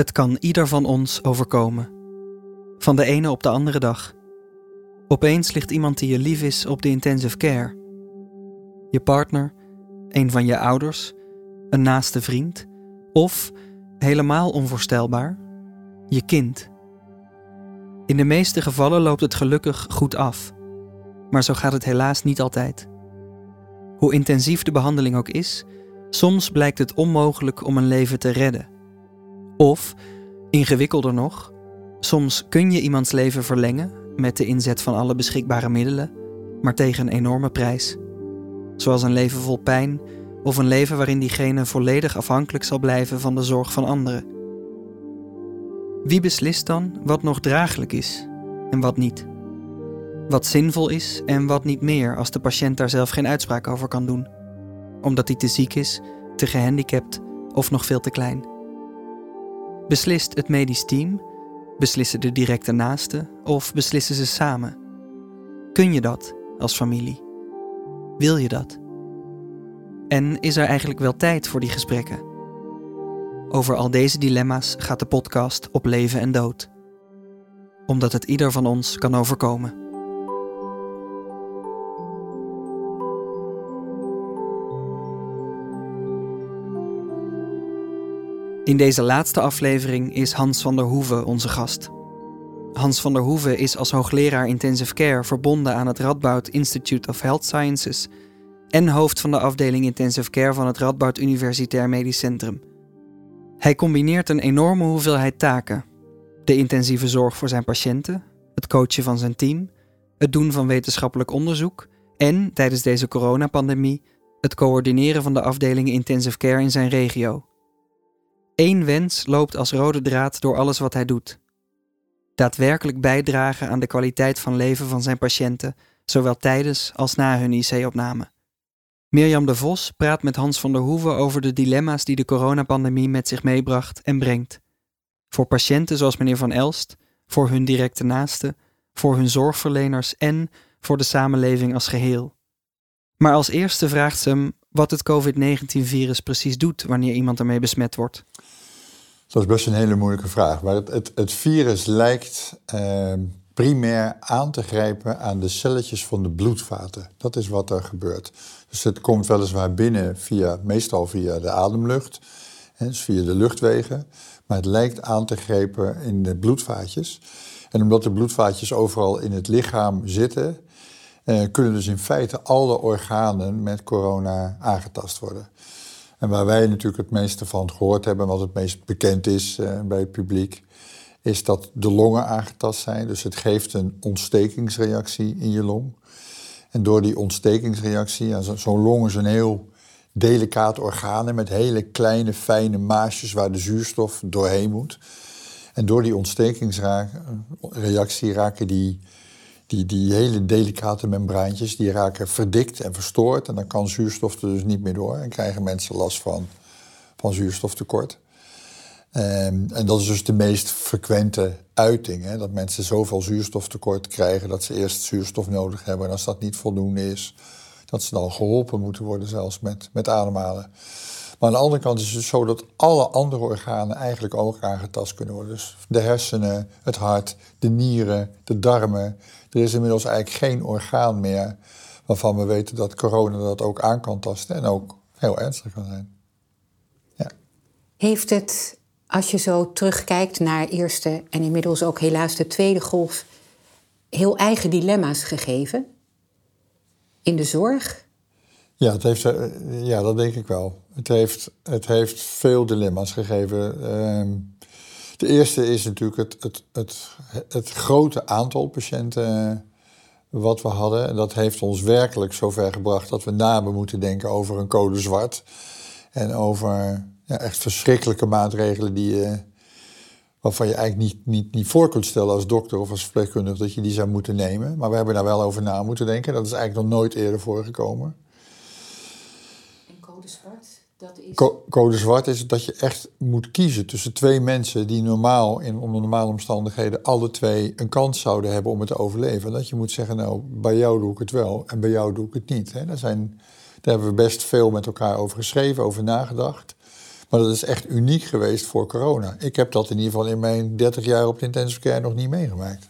Het kan ieder van ons overkomen. Van de ene op de andere dag. Opeens ligt iemand die je lief is op de intensive care. Je partner, een van je ouders, een naaste vriend of, helemaal onvoorstelbaar, je kind. In de meeste gevallen loopt het gelukkig goed af, maar zo gaat het helaas niet altijd. Hoe intensief de behandeling ook is, soms blijkt het onmogelijk om een leven te redden. Of, ingewikkelder nog, soms kun je iemands leven verlengen met de inzet van alle beschikbare middelen, maar tegen een enorme prijs. Zoals een leven vol pijn of een leven waarin diegene volledig afhankelijk zal blijven van de zorg van anderen. Wie beslist dan wat nog draaglijk is en wat niet? Wat zinvol is en wat niet meer als de patiënt daar zelf geen uitspraak over kan doen, omdat hij te ziek is, te gehandicapt of nog veel te klein. Beslist het medisch team, beslissen de directe naasten of beslissen ze samen? Kun je dat als familie? Wil je dat? En is er eigenlijk wel tijd voor die gesprekken? Over al deze dilemma's gaat de podcast op leven en dood. Omdat het ieder van ons kan overkomen. In deze laatste aflevering is Hans van der Hoeven onze gast. Hans van der Hoeven is als hoogleraar intensive care verbonden aan het Radboud Institute of Health Sciences en hoofd van de afdeling intensive care van het Radboud Universitair Medisch Centrum. Hij combineert een enorme hoeveelheid taken: de intensieve zorg voor zijn patiënten, het coachen van zijn team, het doen van wetenschappelijk onderzoek en tijdens deze coronapandemie het coördineren van de afdelingen intensive care in zijn regio. Eén wens loopt als rode draad door alles wat hij doet: daadwerkelijk bijdragen aan de kwaliteit van leven van zijn patiënten, zowel tijdens als na hun IC-opname. Mirjam de Vos praat met Hans van der Hoeven over de dilemma's die de coronapandemie met zich meebracht en brengt. Voor patiënten zoals meneer Van Elst, voor hun directe naasten, voor hun zorgverleners en voor de samenleving als geheel. Maar als eerste vraagt ze hem wat het COVID-19-virus precies doet wanneer iemand ermee besmet wordt. Dat is best een hele moeilijke vraag. Maar het, het, virus lijkt eh, primair aan te grijpen aan de celletjes van de bloedvaten. Dat is wat er gebeurt. Dus het komt weliswaar binnen via, meestal via de ademlucht, dus via de luchtwegen. Maar het lijkt aan te grijpen in de bloedvaatjes. En omdat de bloedvaatjes overal in het lichaam zitten, eh, kunnen dus in feite alle organen met corona aangetast worden. En waar wij natuurlijk het meeste van gehoord hebben, wat het meest bekend is eh, bij het publiek, is dat de longen aangetast zijn. Dus het geeft een ontstekingsreactie in je long. En door die ontstekingsreactie, zo'n long is een heel delicaat orgaan met hele kleine fijne maasjes waar de zuurstof doorheen moet. En door die ontstekingsreactie raken die, die, die hele delicate membraantjes, die raken verdikt en verstoord. En dan kan zuurstof er dus niet meer door en krijgen mensen last van, van zuurstoftekort. Um, en dat is dus de meest frequente uiting. Hè? Dat mensen zoveel zuurstoftekort krijgen dat ze eerst zuurstof nodig hebben. En als dat niet voldoende is, dat ze dan geholpen moeten worden, zelfs met, met ademhalen. Maar aan de andere kant is het zo dat alle andere organen eigenlijk ook aangetast kunnen worden. Dus de hersenen, het hart, de nieren, de darmen. Er is inmiddels eigenlijk geen orgaan meer waarvan we weten dat corona dat ook aan kan tasten en ook heel ernstig kan zijn. Ja. Heeft het als je zo terugkijkt naar eerste en inmiddels ook helaas de tweede golf, heel eigen dilemma's gegeven in de zorg? Ja, het heeft, eh, ja dat denk ik wel. Het heeft, het heeft veel dilemma's gegeven. Ehm, de eerste is natuurlijk het, het, het, het grote aantal patiënten eh, wat we hadden. En dat heeft ons werkelijk zover gebracht dat we na moeten denken over een code zwart. En over ja, echt verschrikkelijke maatregelen die, waarvan je eigenlijk niet, niet, niet voor kunt stellen als dokter of als verpleegkundige dat je die zou moeten nemen. Maar we hebben daar wel over na moeten denken. Dat is eigenlijk nog nooit eerder voorgekomen. En code zwart? Dat is... code zwart is dat je echt moet kiezen tussen twee mensen die normaal, in onder normale omstandigheden, alle twee een kans zouden hebben om het te overleven. Dat je moet zeggen, nou, bij jou doe ik het wel en bij jou doe ik het niet. Hè. Daar, zijn, daar hebben we best veel met elkaar over geschreven, over nagedacht. Maar dat is echt uniek geweest voor corona. Ik heb dat in ieder geval in mijn 30 jaar op de intensive care nog niet meegemaakt.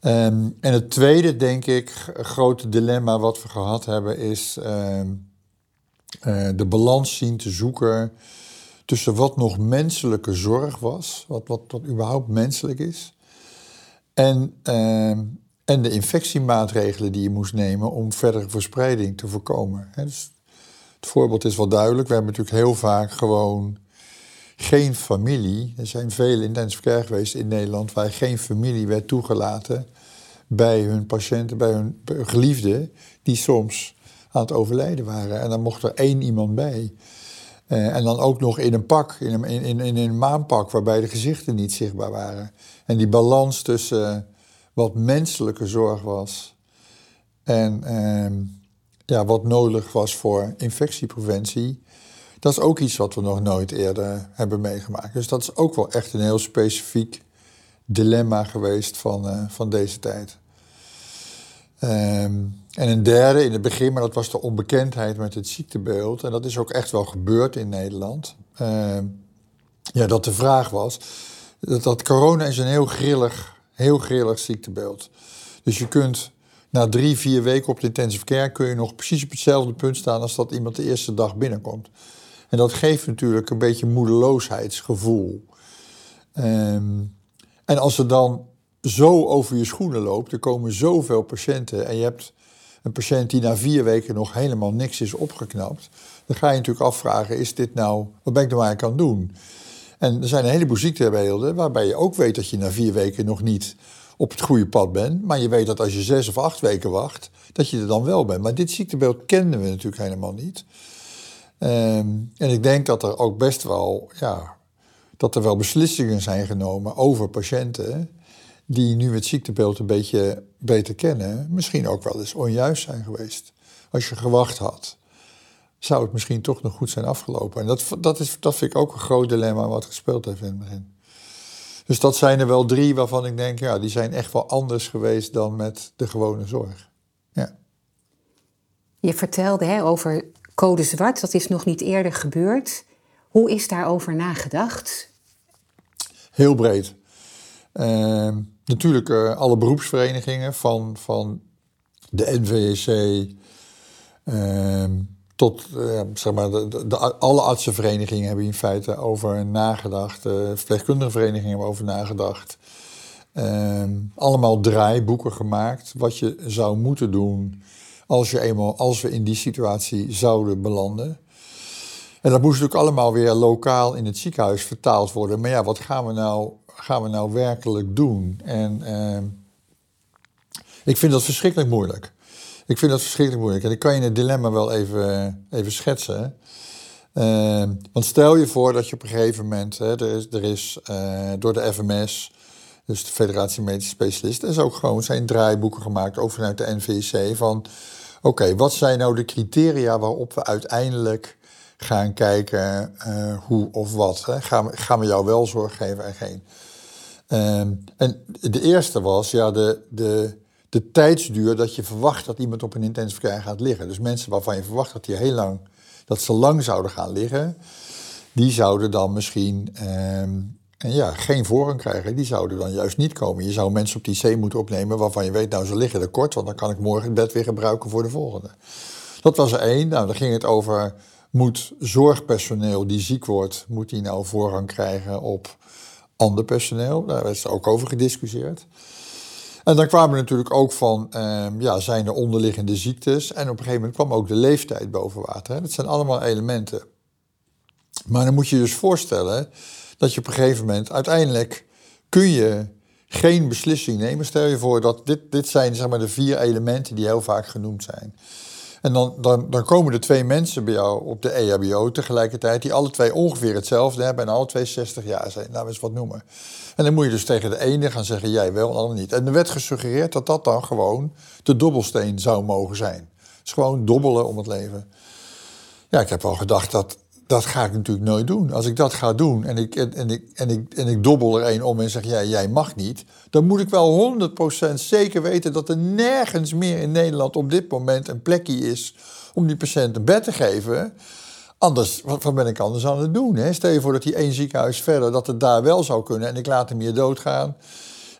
Ehm, en het tweede, denk ik, grote dilemma wat we gehad hebben, is ehm, eh, de balans zien te zoeken tussen wat nog menselijke zorg was, wat, wat, wat überhaupt menselijk is, en, ehm, en de infectiemaatregelen die je moest nemen om verdere verspreiding te voorkomen. dus het voorbeeld is wel duidelijk. We hebben natuurlijk heel vaak gewoon geen familie. Er zijn vele intensive care geweest in Nederland waar geen familie werd toegelaten bij hun patiënten, bij hun geliefden, die soms aan het overlijden waren. En dan mocht er één iemand bij. Uh, en dan ook nog in een pak, in een, in, in een maanpak, waarbij de gezichten niet zichtbaar waren. En die balans tussen wat menselijke zorg was en uh, ja, wat nodig was voor infectiepreventie, dat is ook iets wat we nog nooit eerder hebben meegemaakt. Dus dat is ook wel echt een heel specifiek dilemma geweest van, uh, van deze tijd. Um, en een derde in het begin, maar dat was de onbekendheid met het ziektebeeld. En dat is ook echt wel gebeurd in Nederland. Ehm, ja, dat de vraag was, dat, dat corona is een heel grillig, heel grillig ziektebeeld. Dus je kunt na drie, vier weken op de intensive care... kun je nog precies op hetzelfde punt staan als dat iemand de eerste dag binnenkomt. En dat geeft natuurlijk een beetje moedeloosheidsgevoel. Ehm, en als er dan zo over je schoenen loopt, er komen zoveel patiënten en je hebt een patiënt die na vier weken nog helemaal niks is opgeknapt, dan ga je natuurlijk afvragen, is dit nou, wat ben ik nou eigenlijk aan doen? En er zijn een heleboel ziektebeelden waarbij je ook weet dat je na vier weken nog niet op het goede pad bent, maar je weet dat als je zes of acht weken wacht, dat je er dan wel bent. Maar dit ziektebeeld kenden we natuurlijk helemaal niet. Ehm, en ik denk dat er ook best wel, ja, dat er wel beslissingen zijn genomen over patiënten die nu het ziektebeeld een beetje beter kennen, misschien ook wel eens onjuist zijn geweest. Als je gewacht had, zou het misschien toch nog goed zijn afgelopen. En dat, dat, is, dat vind ik ook een groot dilemma wat gespeeld heeft in het begin. Dus dat zijn er wel drie waarvan ik denk, ja, die zijn echt wel anders geweest dan met de gewone zorg. Ja. Je vertelde hè, over code zwart, dat is nog niet eerder gebeurd. Hoe is daarover nagedacht? Heel breed. Uh, natuurlijk uh, alle beroepsverenigingen van, van de NVEC uh, tot uh, zeg maar de, alle artsenverenigingen hebben in feite over nagedacht. Verpleegkundige verenigingen hebben over nagedacht. Ehm, allemaal draaiboeken gemaakt wat je zou moeten doen als, je eenmaal, als we in die situatie zouden belanden. En dat moest natuurlijk allemaal weer lokaal in het ziekenhuis vertaald worden. Maar ja, wat gaan we nou gaan we nou werkelijk doen? En ehm, ik vind dat verschrikkelijk moeilijk. Ik vind dat verschrikkelijk moeilijk. En ik kan je het dilemma wel even, even schetsen. Ehm, want stel je voor dat je op een gegeven moment, hè, er is, er is uh, door de FMS, dus de Federatie Medische Specialisten, is ook gewoon zijn draaiboeken gemaakt, ook vanuit de NVC, van oké, wat zijn nou de criteria waarop we uiteindelijk gaan kijken uh, hoe of wat. Hè? Gaan, we, gaan we jou wel zorg geven en geen. Um, en de eerste was ja, de, de, de tijdsduur dat je verwacht dat iemand op een intensive care gaat liggen. Dus mensen waarvan je verwacht dat, die heel lang, dat ze lang zouden gaan liggen, die zouden dan misschien um, ja, geen voorrang krijgen. Die zouden dan juist niet komen. Je zou mensen op die C moeten opnemen waarvan je weet, nou ze liggen er kort, want dan kan ik morgen het bed weer gebruiken voor de volgende. Dat was er één. Nou, dan ging het over moet zorgpersoneel die ziek wordt, moet die nou voorrang krijgen op ander personeel? Daar is ook over gediscussieerd. En dan kwamen we natuurlijk ook van, ehm, ja, zijn er onderliggende ziektes? En op een gegeven moment kwam ook de leeftijd boven water. Hè? Dat zijn allemaal elementen. Maar dan moet je je dus voorstellen dat je op een gegeven moment uiteindelijk kun je geen beslissing nemen. Stel je voor dat dit, dit zijn zeg maar, de vier elementen die heel vaak genoemd zijn. En dan, dan, dan komen er twee mensen bij jou op de EHBO tegelijkertijd, die alle twee ongeveer hetzelfde hebben en alle twee 60 jaar zijn. Nou, eens wat noemen. En dan moet je dus tegen de ene gaan zeggen jij wel en de ander niet. En er werd gesuggereerd dat dat dan gewoon de dobbelsteen zou mogen zijn. Dus gewoon dobbelen om het leven. Ja, ik heb wel gedacht dat dat ga ik natuurlijk nooit doen. Als ik dat ga doen en ik, en, ik, en ik, en ik dobbel er een om en zeg, ja, jij mag niet, dan moet ik wel 100% zeker weten dat er nergens meer in Nederland op dit moment een plekje is om die patiënt een bed te geven. Anders, wat, wat ben ik anders aan het doen? Hè? Stel je voor dat die één ziekenhuis verder, dat het daar wel zou kunnen en ik laat hem hier doodgaan.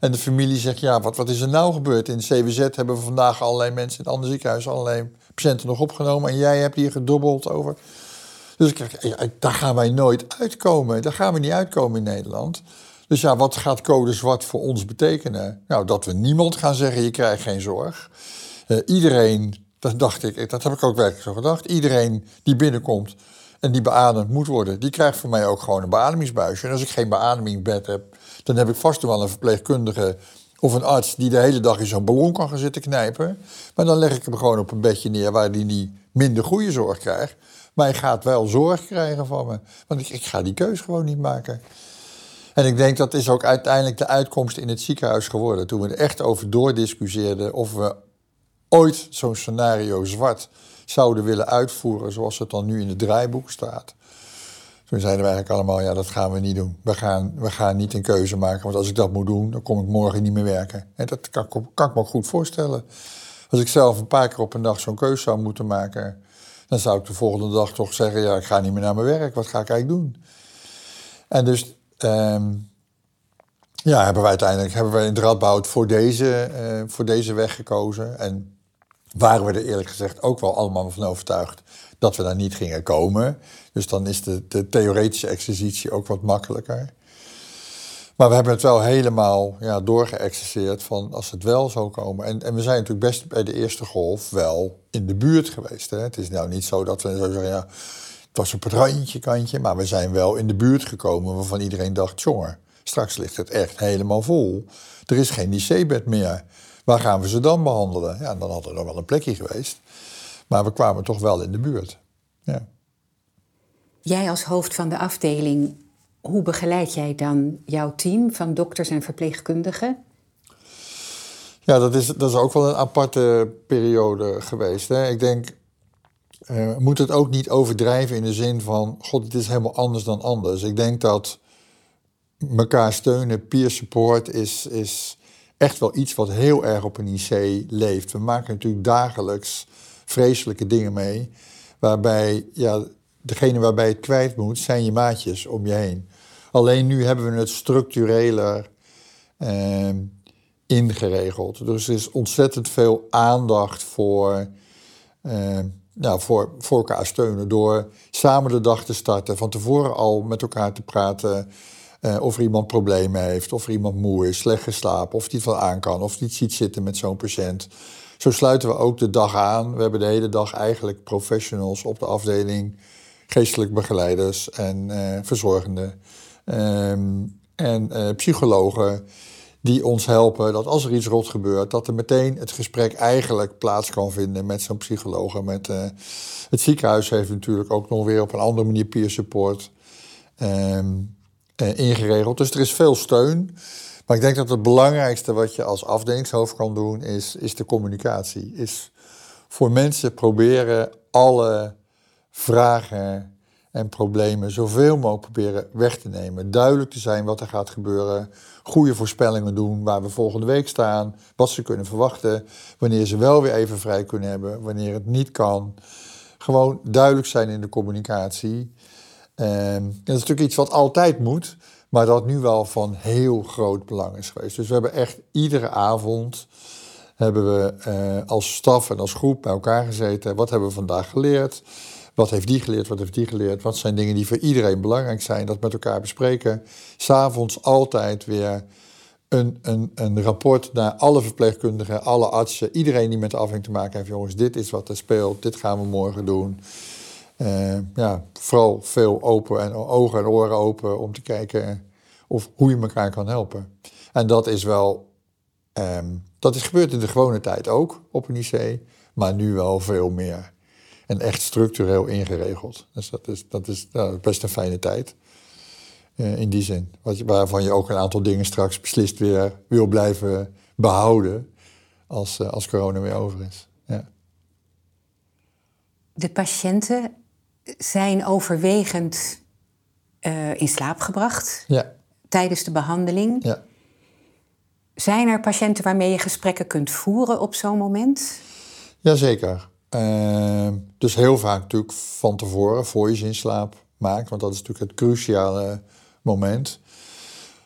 En de familie zegt, ja, wat, wat is er nou gebeurd? In het CWZ hebben we vandaag allerlei mensen in het andere ziekenhuis, allerlei patiënten nog opgenomen. En jij hebt hier gedobbeld over. Dus ik, daar gaan wij nooit uitkomen. Daar gaan we niet uitkomen in Nederland. Dus ja, wat gaat code zwart voor ons betekenen? Nou, dat we niemand gaan zeggen, je krijgt geen zorg. Uh, iedereen, dat dacht ik, dat heb ik ook werkelijk zo gedacht. Iedereen die binnenkomt en die beademd moet worden, die krijgt voor mij ook gewoon een beademingsbuisje. En als ik geen beademingsbed heb, dan heb ik vast wel een verpleegkundige of een arts die de hele dag in zo'n ballon kan gaan zitten knijpen. Maar dan leg ik hem gewoon op een bedje neer waar hij niet minder goede zorg krijgt. Maar hij gaat wel zorg krijgen van me. Want ik, ik ga die keus gewoon niet maken. En ik denk dat is ook uiteindelijk de uitkomst in het ziekenhuis geworden. Toen we er echt over doordiscussieerden of we ooit zo'n scenario zwart zouden willen uitvoeren zoals het dan nu in het draaiboek staat. Toen zeiden we eigenlijk allemaal, ja, dat gaan we niet doen. We gaan, we gaan niet een keuze maken, want als ik dat moet doen, dan kom ik morgen niet meer werken. En dat kan, kan ik me ook goed voorstellen. Als ik zelf een paar keer op een dag zo'n keuze zou moeten maken, dan zou ik de volgende dag toch zeggen, ja, ik ga niet meer naar mijn werk. Wat ga ik eigenlijk doen? En dus um, ja, hebben we uiteindelijk hebben we in Radboud voor deze, uh, voor deze weg gekozen. En waren we er eerlijk gezegd ook wel allemaal van overtuigd dat we daar niet gingen komen. Dus dan is de, de theoretische exercitie ook wat makkelijker. Maar we hebben het wel helemaal ja, doorgeëxerceerd van als het wel zou komen. En, en we zijn natuurlijk best bij de eerste golf wel in de buurt geweest. Hè? Het is nou niet zo dat we zo zeggen, ja, het was op het kantje, maar we zijn wel in de buurt gekomen waarvan iedereen dacht, jongen, straks ligt het echt helemaal vol. Er is geen IC-bed meer. Waar gaan we ze dan behandelen? Ja, dan had er nog wel een plekje geweest. Maar we kwamen toch wel in de buurt. Ja. Jij als hoofd van de afdeling, hoe begeleid jij dan jouw team van dokters en verpleegkundigen? Ja, dat is, dat is ook wel een aparte periode geweest. Hè. Ik denk, uh, moet het ook niet overdrijven in de zin van, god, het is helemaal anders dan anders. Ik denk dat elkaar steunen, peer support is, is echt wel iets wat heel erg op een IC leeft. We maken natuurlijk dagelijks vreselijke dingen mee, waarbij ja, degene waarbij het kwijt moet, zijn je maatjes om je heen. Alleen nu hebben we het structureler eh, ingeregeld. Dus er is ontzettend veel aandacht voor, eh, nou, voor, voor elkaar steunen. Door samen de dag te starten, van tevoren al met elkaar te praten. Uh, of er iemand problemen heeft, of er iemand moe is, slecht geslapen, of die het wel aan kan, of niet ziet zitten met zo'n patiënt. Zo sluiten we ook de dag aan. We hebben de hele dag eigenlijk professionals op de afdeling, geestelijk begeleiders en uh, verzorgenden um, en uh, psychologen die ons helpen dat als er iets rot gebeurt, dat er meteen het gesprek eigenlijk plaats kan vinden met zo'n psycholoog. Met, uh, het ziekenhuis heeft natuurlijk ook nog weer op een andere manier peer support um, ingeregeld. Dus er is veel steun. Maar ik denk dat het belangrijkste wat je als afdelingshoofd kan doen, is, is de communicatie. Is voor mensen proberen alle vragen en problemen zoveel mogelijk proberen weg te nemen. Duidelijk te zijn wat er gaat gebeuren. Goede voorspellingen doen waar we volgende week staan. Wat ze kunnen verwachten. Wanneer ze wel weer even vrij kunnen hebben. Wanneer het niet kan. Gewoon duidelijk zijn in de communicatie. En dat is natuurlijk iets wat altijd moet. Maar dat nu wel van heel groot belang is geweest. Dus we hebben echt iedere avond hebben we eh, als staf en als groep bij elkaar gezeten. Wat hebben we vandaag geleerd? Wat heeft die geleerd? Wat heeft die geleerd? Wat zijn dingen die voor iedereen belangrijk zijn? Dat met elkaar bespreken. S'avonds altijd weer een, een, een rapport naar alle verpleegkundigen, alle artsen, iedereen die met de afdeling te maken heeft. Jongens, dit is wat er speelt, dit gaan we morgen doen. Uh, ja, vooral veel open en ogen en oren open om te kijken of hoe je elkaar kan helpen. En dat is wel, um, dat is gebeurd in de gewone tijd ook op een IC, maar nu wel veel meer. En echt structureel ingeregeld. Dus dat is, dat is nou, best een fijne tijd. Uh, in die zin. Waarvan je ook een aantal dingen straks beslist weer wil blijven behouden. Als, uh, als corona weer over is. Ja. De patiënten zijn overwegend uh, in slaap gebracht ja. tijdens de behandeling. Ja. Zijn er patiënten waarmee je gesprekken kunt voeren op zo'n moment? Jazeker. Ehm, dus heel vaak natuurlijk van tevoren, voor je in slaap maakt. Want dat is natuurlijk het cruciale moment.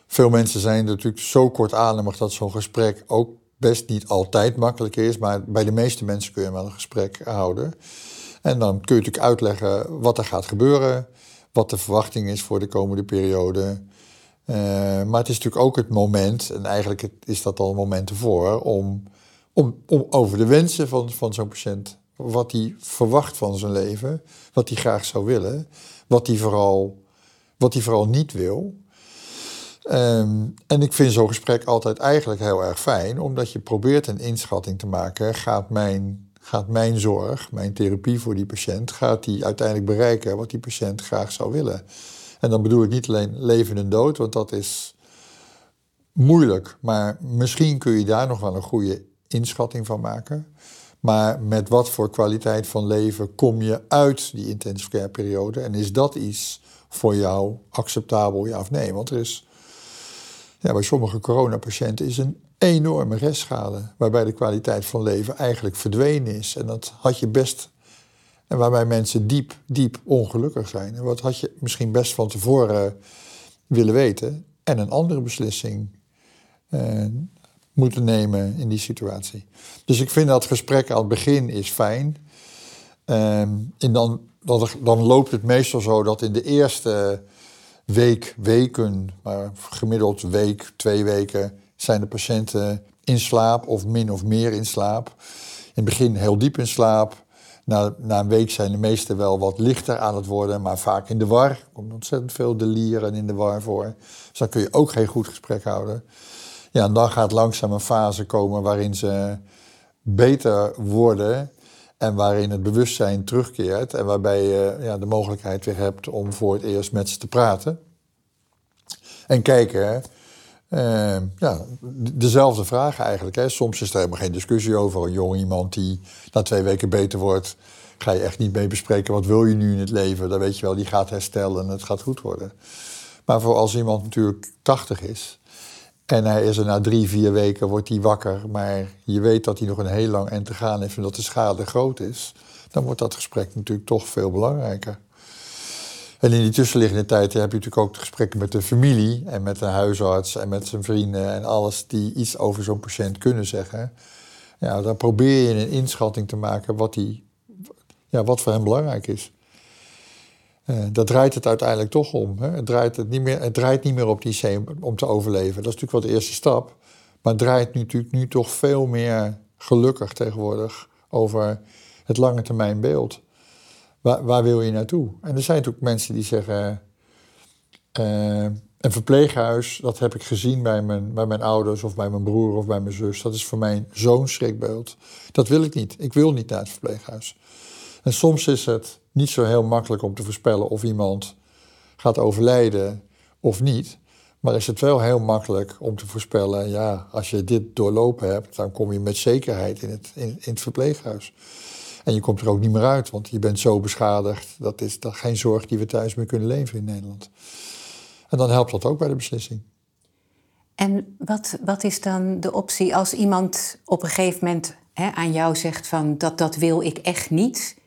Veel mensen zijn natuurlijk zo kortademig dat zo'n gesprek ook best niet altijd makkelijk is. Maar bij de meeste mensen kun je wel een gesprek houden. En dan kun je natuurlijk uitleggen wat er gaat gebeuren. Wat de verwachting is voor de komende periode. Eh, maar het is natuurlijk ook het moment, en eigenlijk is dat al een moment ervoor, om, om, om over de wensen van, van zo'n patiënt, wat hij verwacht van zijn leven, wat hij graag zou willen, wat hij vooral, wat hij vooral niet wil. Ehm, en ik vind zo'n gesprek altijd eigenlijk heel erg fijn, omdat je probeert een inschatting te maken. Gaat mijn, gaat mijn zorg, mijn therapie voor die patiënt, gaat die uiteindelijk bereiken wat die patiënt graag zou willen? En dan bedoel ik niet alleen leven en dood, want dat is moeilijk. Maar misschien kun je daar nog wel een goede inschatting van maken. Maar met wat voor kwaliteit van leven kom je uit die intensive care periode? En is dat iets voor jou acceptabel, ja of nee? Want er is ja, bij sommige coronapatiënten is een enorme restschade, waarbij de kwaliteit van leven eigenlijk verdwenen is. En dat had je best, en waarbij mensen diep, diep ongelukkig zijn. En wat had je misschien best van tevoren willen weten en een andere beslissing moeten nemen in die situatie. Dus ik vind dat gesprek aan het begin is fijn. Uh, en dan, dan, dan loopt het meestal zo dat in de eerste week, weken, maar gemiddeld week, twee weken, zijn de patiënten in slaap of min of meer in slaap. In het begin heel diep in slaap. Na, na een week zijn de meesten wel wat lichter aan het worden, maar vaak in de war. Er komt ontzettend veel delieren in de war voor. Dus dan kun je ook geen goed gesprek houden. Ja, en dan gaat langzaam een fase komen waarin ze beter worden en waarin het bewustzijn terugkeert en waarbij je ja, de mogelijkheid weer hebt om voor het eerst met ze te praten. En kijken, uh, ja, dezelfde vragen eigenlijk. Hè. Soms is er helemaal geen discussie over. Een jong iemand die na twee weken beter wordt, ga je echt niet mee bespreken. Wat wil je nu in het leven? Dan weet je wel, die gaat herstellen en het gaat goed worden. Maar voor als iemand natuurlijk 80 is, en hij is er na drie, vier weken, wordt hij wakker, maar je weet dat hij nog een heel lang en te gaan heeft en dat de schade groot is, dan wordt dat gesprek natuurlijk toch veel belangrijker. En in die tussenliggende tijd heb je natuurlijk ook gesprekken met de familie en met de huisarts en met zijn vrienden en alles die iets over zo'n patiënt kunnen zeggen. Ja, dan probeer je een inschatting te maken wat, die, ja, wat voor hem belangrijk is. Uh, dat draait het uiteindelijk toch om. Hè? Het, draait het, niet meer, het draait niet meer op die C om te overleven. Dat is natuurlijk wel de eerste stap. Maar het draait nu, natuurlijk nu toch veel meer gelukkig tegenwoordig over het lange termijn beeld. Waar, waar wil je naartoe? En er zijn natuurlijk mensen die zeggen. Uh, een verpleeghuis, dat heb ik gezien bij mijn, bij mijn ouders of bij mijn broer of bij mijn zus. Dat is voor mij zo'n schrikbeeld. Dat wil ik niet. Ik wil niet naar het verpleeghuis. En soms is het niet zo heel makkelijk om te voorspellen of iemand gaat overlijden of niet. Maar is het wel heel makkelijk om te voorspellen, ja, als je dit doorlopen hebt, dan kom je met zekerheid in het, in, in het verpleeghuis. En je komt er ook niet meer uit, want je bent zo beschadigd. Dat is dat geen zorg die we thuis meer kunnen leveren in Nederland. En dan helpt dat ook bij de beslissing. En wat, wat is dan de optie als iemand op een gegeven moment hè, aan jou zegt van dat, dat wil ik echt niet?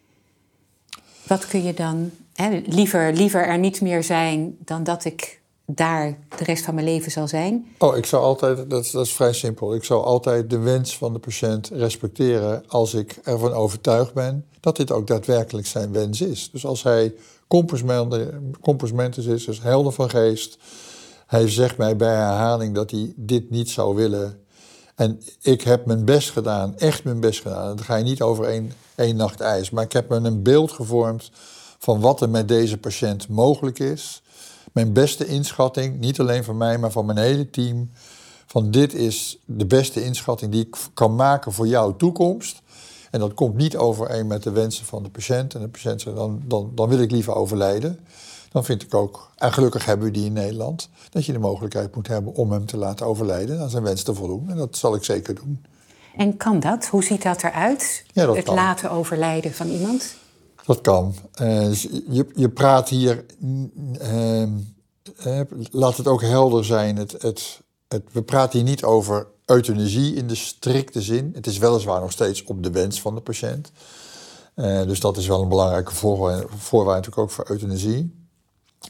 Wat kun je dan hè, liever, liever er niet meer zijn dan dat ik daar de rest van mijn leven zal zijn? Oh, ik zou altijd, dat dat is vrij simpel. Ik zou altijd de wens van de patiënt respecteren als ik ervan overtuigd ben dat dit ook daadwerkelijk zijn wens is. Dus als hij compassmentus is, dus helder van geest, hij zegt mij bij herhaling dat hij dit niet zou willen. En ik heb mijn best gedaan, echt mijn best gedaan. Dan ga je niet over één, één nacht ijs. Maar ik heb me een beeld gevormd van wat er met deze patiënt mogelijk is mijn beste inschatting, niet alleen van mij, maar van mijn hele team. Van dit is de beste inschatting die ik kan maken voor jouw toekomst. En dat komt niet overeen met de wensen van de patiënt. En de patiënt zegt, dan, dan, dan wil ik liever overlijden. Dan vind ik ook, en gelukkig hebben we die in Nederland, dat je de mogelijkheid moet hebben om hem te laten overlijden, aan zijn wens te voldoen. En dat zal ik zeker doen. En kan dat? Hoe ziet dat eruit? Ja, dat het laten overlijden van iemand? Dat kan. Uh, je, je praat hier, uh, uh, laat het ook helder zijn. Het, het, het, we praten hier niet over euthanasie in de strikte zin. Het is weliswaar nog steeds op de wens van de patiënt. Dus dat is wel een belangrijke voorwaarde, voorwaarde natuurlijk ook voor euthanasie.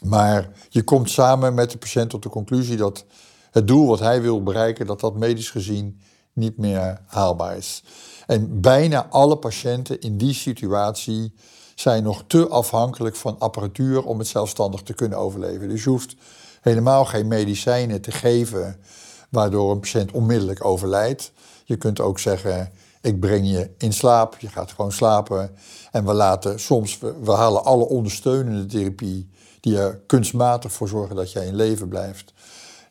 Maar je komt samen met de patiënt tot de conclusie dat het doel wat hij wil bereiken, dat dat medisch gezien niet meer haalbaar is. En bijna alle patiënten in die situatie zijn nog te afhankelijk van apparatuur om het zelfstandig te kunnen overleven. Dus je hoeft helemaal geen medicijnen te geven waardoor een patiënt onmiddellijk overlijdt. Je kunt ook zeggen, ik breng je in slaap, je gaat gewoon slapen. En we laten soms, we, halen alle ondersteunende therapie die er kunstmatig voor zorgen dat jij in leven blijft.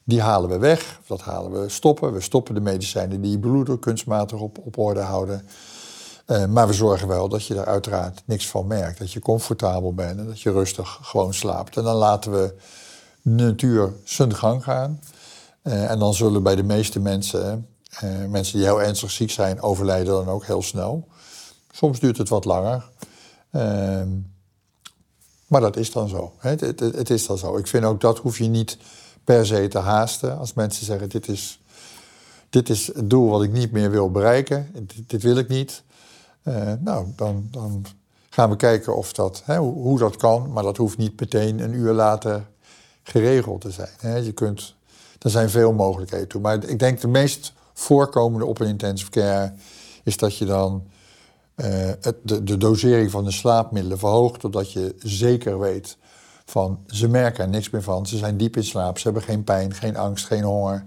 Die halen we weg, dat halen we stoppen. We stoppen de medicijnen die je kunstmatig op, orde houden. Uh, maar we zorgen wel dat je daar uiteraard niks van merkt. Dat je comfortabel bent en dat je rustig gewoon slaapt. En dan laten we de natuur zijn gang gaan. Uh, en dan zullen bij de meeste mensen, uh, mensen die heel ernstig ziek zijn, overlijden dan ook heel snel. Soms duurt het wat langer. Ehm, maar dat is dan zo. Het, is dan zo. Ik vind ook dat hoef je niet per se te haasten. Als mensen zeggen, dit is, dit is het doel wat ik niet meer wil bereiken. Dit, dit wil ik niet. Uh, nou, dan, dan gaan we kijken of dat, hè, hoe, dat kan. Maar dat hoeft niet meteen een uur later geregeld te zijn. Hè. Je kunt, er zijn veel mogelijkheden toe. Maar ik denk de meest voorkomende op een intensive care is dat je dan uh, het, de, de, dosering van de slaapmiddelen verhoogt, totdat je zeker weet van ze merken er niks meer van, ze zijn diep in slaap, ze hebben geen pijn, geen angst, geen honger.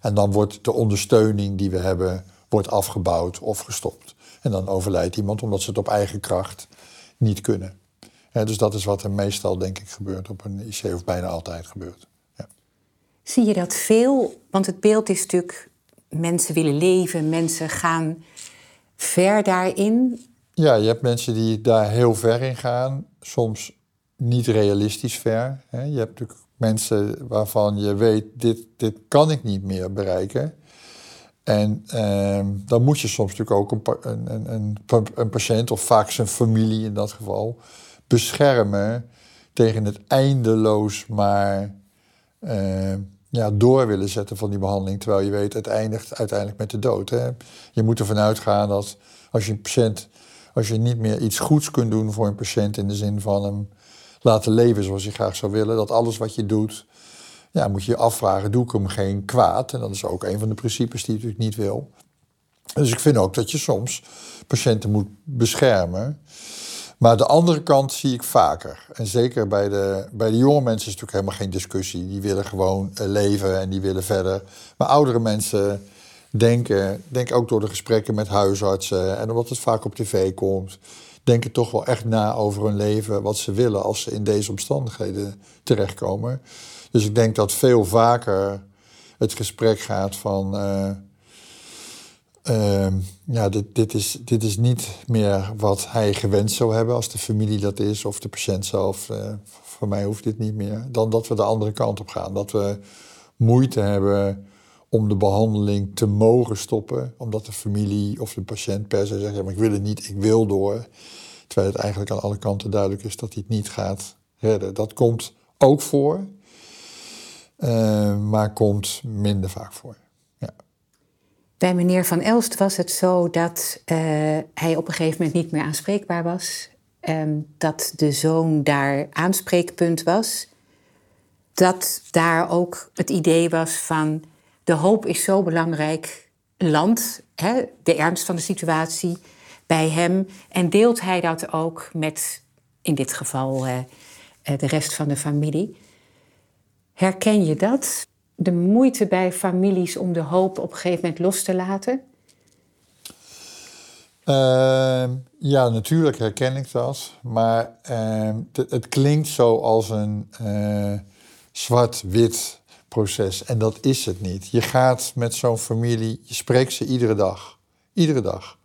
En dan wordt de ondersteuning die we hebben wordt afgebouwd of gestopt. En dan overlijdt iemand omdat ze het op eigen kracht niet kunnen. dus dat is wat er meestal, denk ik, gebeurt op een IC, of bijna altijd gebeurt. Ja. Zie je dat veel? Want het beeld is natuurlijk, mensen willen leven, mensen gaan ver daarin? Ja, je hebt mensen die daar heel ver in gaan. Soms niet realistisch ver. Je hebt natuurlijk mensen waarvan je weet, dit, dit kan ik niet meer bereiken. En eh, dan moet je soms natuurlijk ook een, een, een, een, patiënt, of vaak zijn familie in dat geval, beschermen tegen het eindeloos maar uh, ja, door willen zetten van die behandeling. Terwijl je weet, het eindigt uiteindelijk met de dood. Hè? Je moet ervan uitgaan dat als je een patiënt, als je niet meer iets goeds kunt doen voor een patiënt in de zin van hem laten leven zoals je graag zou willen, dat alles wat je doet, ja, moet je je afvragen, doe ik hem geen kwaad? En dat is ook een van de principes die je natuurlijk niet wil. Dus ik vind ook dat je soms patiënten moet beschermen. Maar de andere kant zie ik vaker. En zeker bij de, bij de jonge mensen is het natuurlijk helemaal geen discussie. Die willen gewoon eh, leven en die willen verder. Maar oudere mensen denken, denk ook door de gesprekken met huisartsen en omdat het vaak op tv komt, denken toch wel echt na over hun leven, wat ze willen als ze in deze omstandigheden terechtkomen. Dus ik denk dat veel vaker het gesprek gaat van. Uh, uh, ja, dit, dit, is, dit is niet meer wat hij gewenst zou hebben als de familie dat is of de patiënt zelf. Uh, voor mij hoeft dit niet meer. Dan dat we de andere kant op gaan. Dat we moeite hebben om de behandeling te mogen stoppen, omdat de familie of de patiënt per se zegt: ja, maar ik wil het niet, ik wil door. Terwijl het eigenlijk aan alle kanten duidelijk is dat hij het niet gaat redden. Dat komt ook voor, uh, maar komt minder vaak voor. Ja. Bij meneer Van Elst was het zo dat uh, hij op een gegeven moment niet meer aanspreekbaar was. Um, dat de zoon daar aanspreekpunt was. Dat daar ook het idee was van de hoop is zo belangrijk. Land, hè, de ernst van de situatie bij hem. En deelt hij dat ook met, in dit geval, uh, de rest van de familie. Herken je dat? De moeite bij families om de hoop op een gegeven moment los te laten? Uh, ja, natuurlijk herken ik dat. Maar uh, het klinkt zo als een uh, zwart-wit proces. En dat is het niet. Je gaat met zo'n familie, je spreekt ze iedere dag. Iedere dag.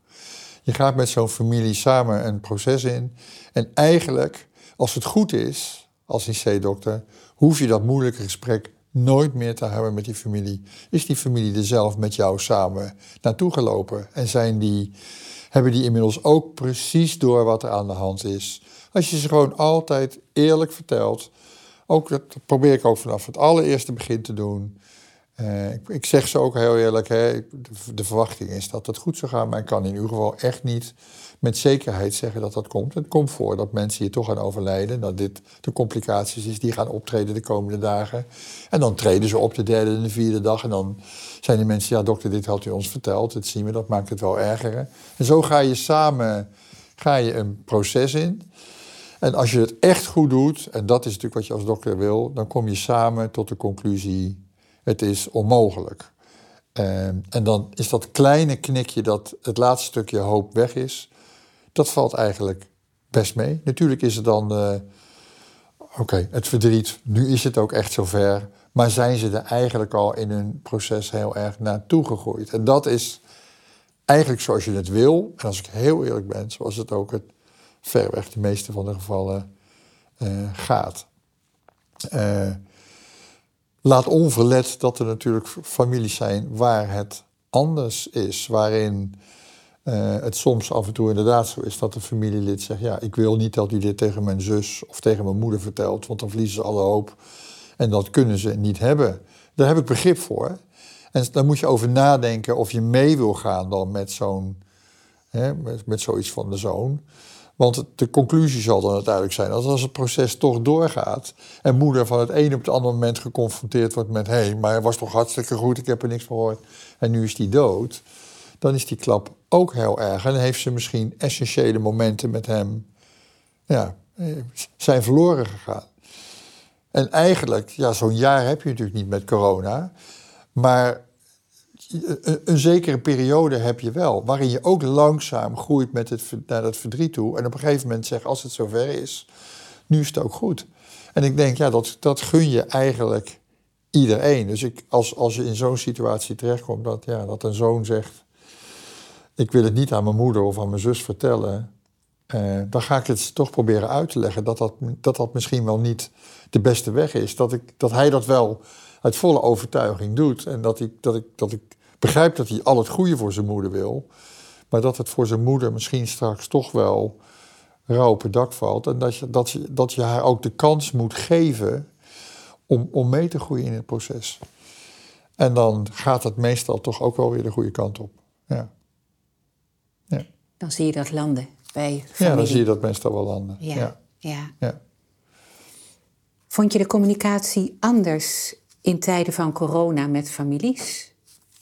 Je gaat met zo'n familie samen een proces in. En eigenlijk, als het goed is, als IC-dokter, hoef je dat moeilijke gesprek nooit meer te hebben met die familie. Is die familie er zelf met jou samen naartoe gelopen? En zijn die, hebben die inmiddels ook precies door wat er aan de hand is? Als je ze gewoon altijd eerlijk vertelt, ook dat probeer ik ook vanaf het allereerste begin te doen. Eh, ik, ik, zeg ze ook heel eerlijk, hè, de, verwachting is dat het goed zou gaan, maar ik kan in ieder geval echt niet met zekerheid zeggen dat dat komt. Het komt voor dat mensen hier toch gaan overlijden, dat dit de complicaties is die gaan optreden de komende dagen. En dan treden ze op de derde en de vierde dag en dan zijn die mensen, ja dokter, dit had u ons verteld, dat zien we, dat maakt het wel erger. En zo ga je samen ga je een proces in. En als je het echt goed doet, en dat is natuurlijk wat je als dokter wil, dan kom je samen tot de conclusie, het is onmogelijk. Ehm, en dan is dat kleine knikje dat het laatste stukje hoop weg is, dat valt eigenlijk best mee. Natuurlijk is het dan, uh, oké, het verdriet, nu is het ook echt zover. Maar zijn ze er eigenlijk al in hun proces heel erg naartoe gegroeid? En dat is eigenlijk zoals je het wil. En als ik heel eerlijk ben, zoals het ook het verweg de meeste van de gevallen uh, gaat. Uh, laat onverlet dat er natuurlijk families zijn waar het anders is. Waarin uh, het soms af en toe inderdaad zo is dat een familielid zegt: Ja, ik wil niet dat u dit tegen mijn zus of tegen mijn moeder vertelt, want dan verliezen ze alle hoop. En dat kunnen ze niet hebben. Daar heb ik begrip voor. En daar moet je over nadenken of je mee wil gaan dan met zo'n, met, met zoiets van de zoon. Want de conclusie zal dan uiteindelijk zijn dat als het proces toch doorgaat en moeder van het ene op het andere moment geconfronteerd wordt met hé, hey, maar hij was toch hartstikke goed, ik heb er niks van gehoord en nu is hij dood, dan is die klap ook heel erg. En heeft ze misschien essentiële momenten met hem, ja, zijn verloren gegaan. En eigenlijk, ja, zo'n jaar heb je natuurlijk niet met corona. Maar een, een, zekere periode heb je wel, waarin je ook langzaam groeit met het, naar dat verdriet toe. En op een gegeven moment zegt, als het zover is, nu is het ook goed. En ik denk, ja, dat, dat gun je eigenlijk iedereen. Dus ik, als, als je in zo'n situatie terechtkomt, dat, ja, dat een zoon zegt, ik wil het niet aan mijn moeder of aan mijn zus vertellen, eh, dan ga ik het toch proberen uit te leggen dat dat, dat dat misschien wel niet de beste weg is. Dat, ik, dat hij dat wel uit volle overtuiging doet. En dat ik, dat, ik, dat ik begrijp dat hij al het goede voor zijn moeder wil. Maar dat het voor zijn moeder misschien straks toch wel rauw op het dak valt. En dat je, dat je, dat je haar ook de kans moet geven om, om mee te groeien in het proces. En dan gaat het meestal toch ook wel weer de goede kant op. Ja. ja. Dan zie je dat landen bij familie. Ja, dan zie je dat meestal wel landen. Ja. ja. ja. Vond je de communicatie anders in tijden van corona met families?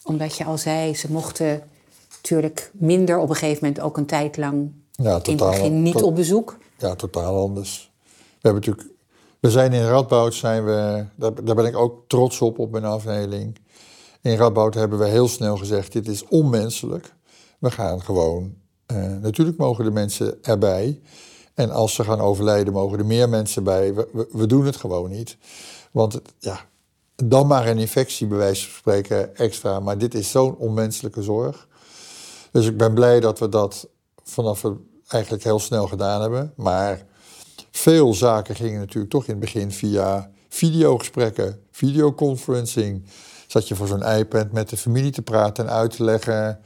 Omdat je al zei, ze mochten natuurlijk minder op een gegeven moment ook een tijd lang ja, totaal, in het begin niet op bezoek. Ja, totaal anders. We hebben natuurlijk, we zijn in Radboud, zijn we, daar, daar ben ik ook trots op op mijn afdeling. In Radboud hebben we heel snel gezegd, dit is onmenselijk. We gaan gewoon, uh, natuurlijk mogen de mensen erbij. En als ze gaan overlijden, mogen er meer mensen bij. We, we, we doen het gewoon niet. Want ja, dan maar een infectie, bij wijze van spreken, extra. Maar dit is zo'n onmenselijke zorg. Dus ik ben blij dat we dat vanaf het eigenlijk heel snel gedaan hebben. Maar veel zaken gingen natuurlijk toch in het begin via videogesprekken, videoconferencing. Zat je voor zo'n iPad met de familie te praten en uit te leggen.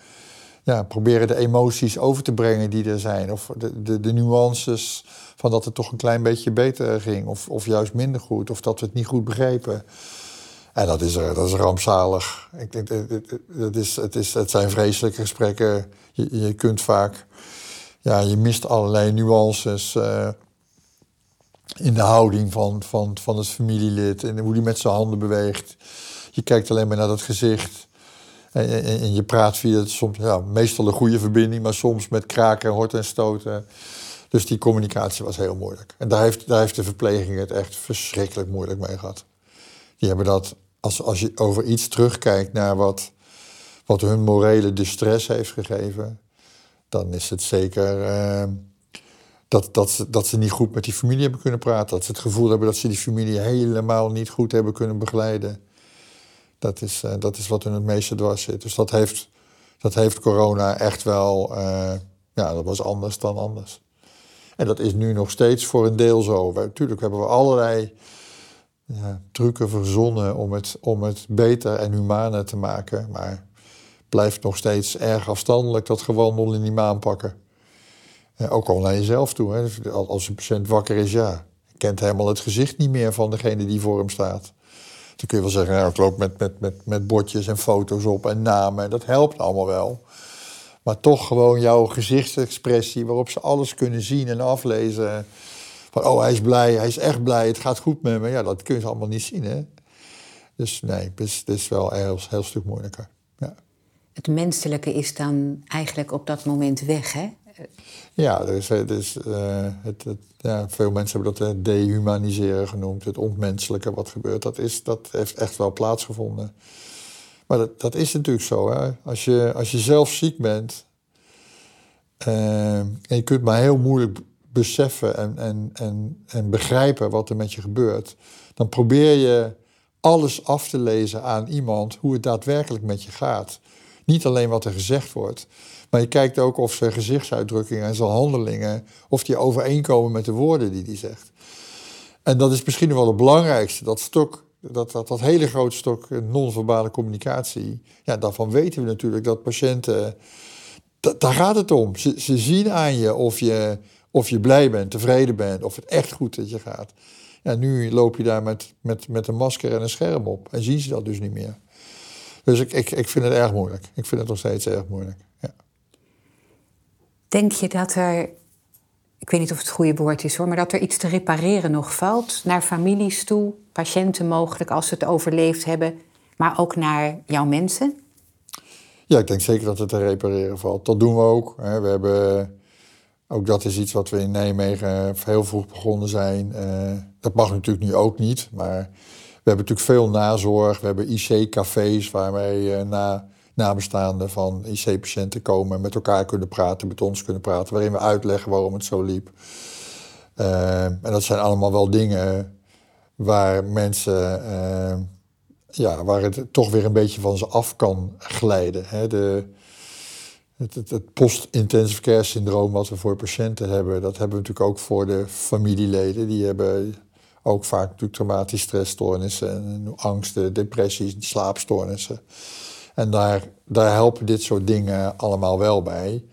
Ja, proberen de emoties over te brengen die er zijn. Of de, de, de nuances van dat het toch een klein beetje beter ging. Of, of juist minder goed. Of dat we het niet goed begrepen. En dat is, dat is rampzalig. Ik denk, het, is, het, is, het zijn vreselijke gesprekken. Je, je kunt vaak, ja, je mist allerlei nuances uh, in de houding van, van, van het familielid en hoe die met zijn handen beweegt. Je kijkt alleen maar naar dat gezicht. En, en, je praat via soms, ja, meestal een goede verbinding, maar soms met kraken, hort en stoten. Dus die communicatie was heel moeilijk. En daar heeft, daar heeft de verpleging het echt verschrikkelijk moeilijk mee gehad. Die hebben dat als, als je over iets terugkijkt naar wat, wat hun morele distress heeft gegeven, dan is het zeker uh, dat, dat, ze, dat ze niet goed met die familie hebben kunnen praten. Dat ze het gevoel hebben dat ze die familie helemaal niet goed hebben kunnen begeleiden. Dat is, uh, dat is wat hun het meeste dwars zit. Dus dat heeft, dat heeft corona echt wel, uh, ja, dat was anders dan anders. En dat is nu nog steeds voor een deel zo. Natuurlijk hebben we allerlei ja, trucken verzonnen om het, om het beter en humaner te maken. Maar blijft nog steeds erg afstandelijk dat gewandel in die maan pakken. ook al naar jezelf toe. Hè. Als een patiënt wakker is, ja, kent helemaal het gezicht niet meer van degene die voor hem staat. Dan kun je wel zeggen, nou, ik loop met, met, met, met bordjes en foto's op en namen. En dat helpt allemaal wel. Maar toch gewoon jouw gezichtsexpressie, waarop ze alles kunnen zien en aflezen. Van, oh, hij is blij, hij is echt blij, het gaat goed met me. Ja, dat kun je allemaal niet zien, hè. Dus nee, het is, het is wel een heel, heel stuk moeilijker. Ja. Het menselijke is dan eigenlijk op dat moment weg, hè? Ja, dus, dus, uh, het, het, ja, veel mensen hebben dat het dehumaniseren genoemd, het ontmenselijke wat gebeurt. Dat, is, dat heeft echt wel plaatsgevonden. Maar dat, dat is natuurlijk zo. Hè? Als, je, als je zelf ziek bent uh, en je kunt maar heel moeilijk beseffen en, en, en, en begrijpen wat er met je gebeurt, dan probeer je alles af te lezen aan iemand hoe het daadwerkelijk met je gaat. Niet alleen wat er gezegd wordt, maar je kijkt ook of zijn gezichtsuitdrukkingen en zijn handelingen, of die overeenkomen met de woorden die hij zegt. En dat is misschien wel het belangrijkste, dat stok, dat, dat, dat hele grote stok non-verbale communicatie. Ja, daarvan weten we natuurlijk dat patiënten, daar gaat het om. Ze, ze zien aan je of, je of je blij bent, tevreden bent, of het echt goed dat je gaat. Ja, nu loop je daar met, met, met een masker en een scherm op en zien ze dat dus niet meer. Dus ik, ik, ik vind het erg moeilijk. Ik vind het nog steeds erg moeilijk. Ja. Denk je dat er, ik weet niet of het het goede woord is hoor, maar dat er iets te repareren nog valt naar families toe, patiënten mogelijk als ze het overleefd hebben, maar ook naar jouw mensen? Ja, ik denk zeker dat het te repareren valt. Dat doen we ook. We hebben, ook dat is iets wat we in Nijmegen heel vroeg begonnen zijn. Eh, dat mag natuurlijk nu ook niet, maar we hebben natuurlijk veel nazorg. We hebben IC-cafés waarmee uh, na, nabestaanden van IC-patiënten komen, met elkaar kunnen praten, met ons kunnen praten, waarin we uitleggen waarom het zo liep. Uh, en dat zijn allemaal wel dingen waar mensen, uh, ja, waar het toch weer een beetje van ze af kan glijden. Hè. De, het, post-intensive care syndroom wat we voor patiënten hebben, dat hebben we natuurlijk ook voor de familieleden. Die hebben ook vaak natuurlijk traumatische stressstoornissen, angsten, depressies, slaapstoornissen. En daar, daar helpen dit soort dingen allemaal wel bij.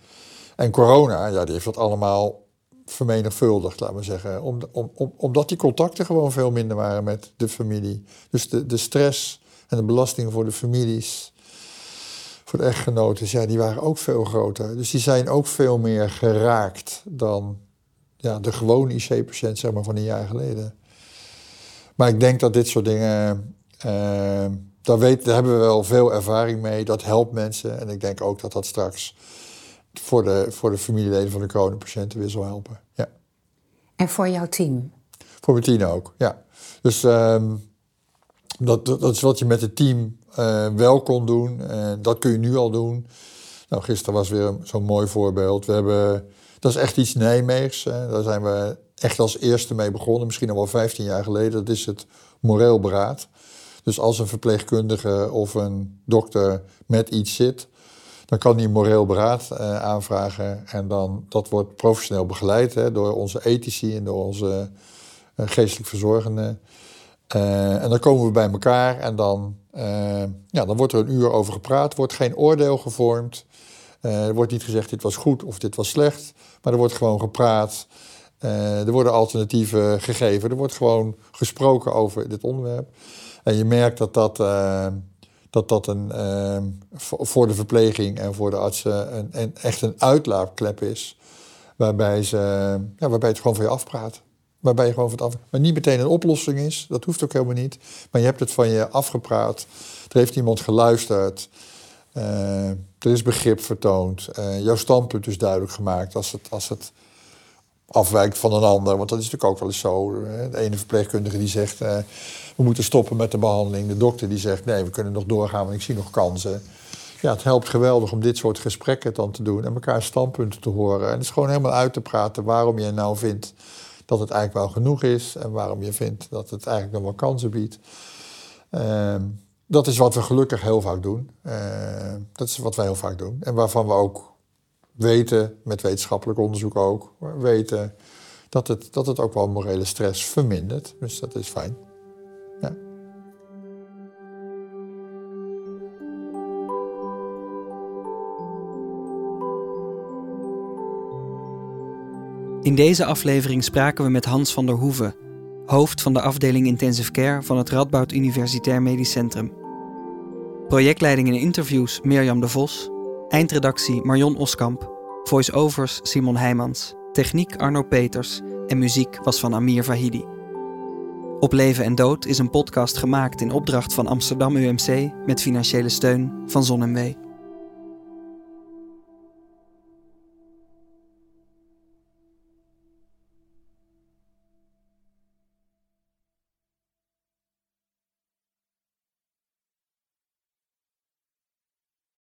En corona, ja, die heeft dat allemaal vermenigvuldigd, laten we zeggen. Om, om, om, omdat die contacten gewoon veel minder waren met de familie. Dus de, de stress en de belastingen voor de families, voor de echtgenoten, ja, die waren ook veel groter. Dus die zijn ook veel meer geraakt dan ja, de gewone IC-patiënt zeg maar, van een jaar geleden. Maar ik denk dat dit soort dingen, uh, daar, weet, daar hebben we wel veel ervaring mee. Dat helpt mensen. En ik denk ook dat dat straks voor de, voor de familieleden van de coronapatiënten weer zal helpen. Ja. En voor jouw team? Voor mijn team ook, ja. Dus uh, dat, dat is wat je met het team uh, wel kon doen. En dat kun je nu al doen. Nou, gisteren was weer zo'n mooi voorbeeld. We hebben, dat is echt iets Nijmeegs. Hè. Daar zijn we echt als eerste mee begonnen, misschien al wel 15 jaar geleden. Dat is het moreel beraad. Dus als een verpleegkundige of een dokter met iets zit, dan kan een moreel beraad uh, aanvragen. En dan, dat wordt professioneel begeleid hè, door onze ethici en door onze uh, geestelijk verzorgenden. En dan komen we bij elkaar en dan, ja, dan wordt er een uur over gepraat. Wordt geen oordeel gevormd. er wordt niet gezegd dit was goed of dit was slecht. Maar er wordt gewoon gepraat. Uh, er worden alternatieven gegeven. Er wordt gewoon gesproken over dit onderwerp. En je merkt dat dat, dat, dat een, voor de verpleging en voor de artsen een, echt een uitlaatklep is. Waarbij, ze, ja, waarbij het gewoon van je afpraat. Waarbij je gewoon van af... Maar niet meteen een oplossing is. Dat hoeft ook helemaal niet. Maar je hebt het van je afgepraat. Er heeft iemand geluisterd. er is begrip vertoond. jouw standpunt is duidelijk gemaakt. Als het, als het afwijkt van een ander. Want dat is natuurlijk ook wel eens zo. De ene verpleegkundige die zegt, we moeten stoppen met de behandeling. De dokter die zegt, nee, we kunnen nog doorgaan, want ik zie nog kansen. Ja, het helpt geweldig om dit soort gesprekken dan te doen en elkaar standpunten te horen. En het is gewoon helemaal uit te praten waarom je nou vindt dat het eigenlijk wel genoeg is en waarom je vindt dat het eigenlijk nog wel kansen biedt. Uh, dat is wat we gelukkig heel vaak doen. Uh, dat is wat wij heel vaak doen. En waarvan we ook weten, met wetenschappelijk onderzoek ook, weten dat het, dat het ook wel morele stress vermindert. Dus dat is fijn. In deze aflevering spraken we met Hans van der Hoeven, hoofd van de afdeling Intensive Care van het Radboud Universitair Medisch Centrum. Projectleiding en interviews Mirjam de Vos, eindredactie Marion Oskamp, voice-overs Simon Heijmans, techniek Arno Peters en muziek was van Amir Vahidi. Op Leven en Dood is een podcast gemaakt in opdracht van Amsterdam UMC met financiële steun van ZonMW.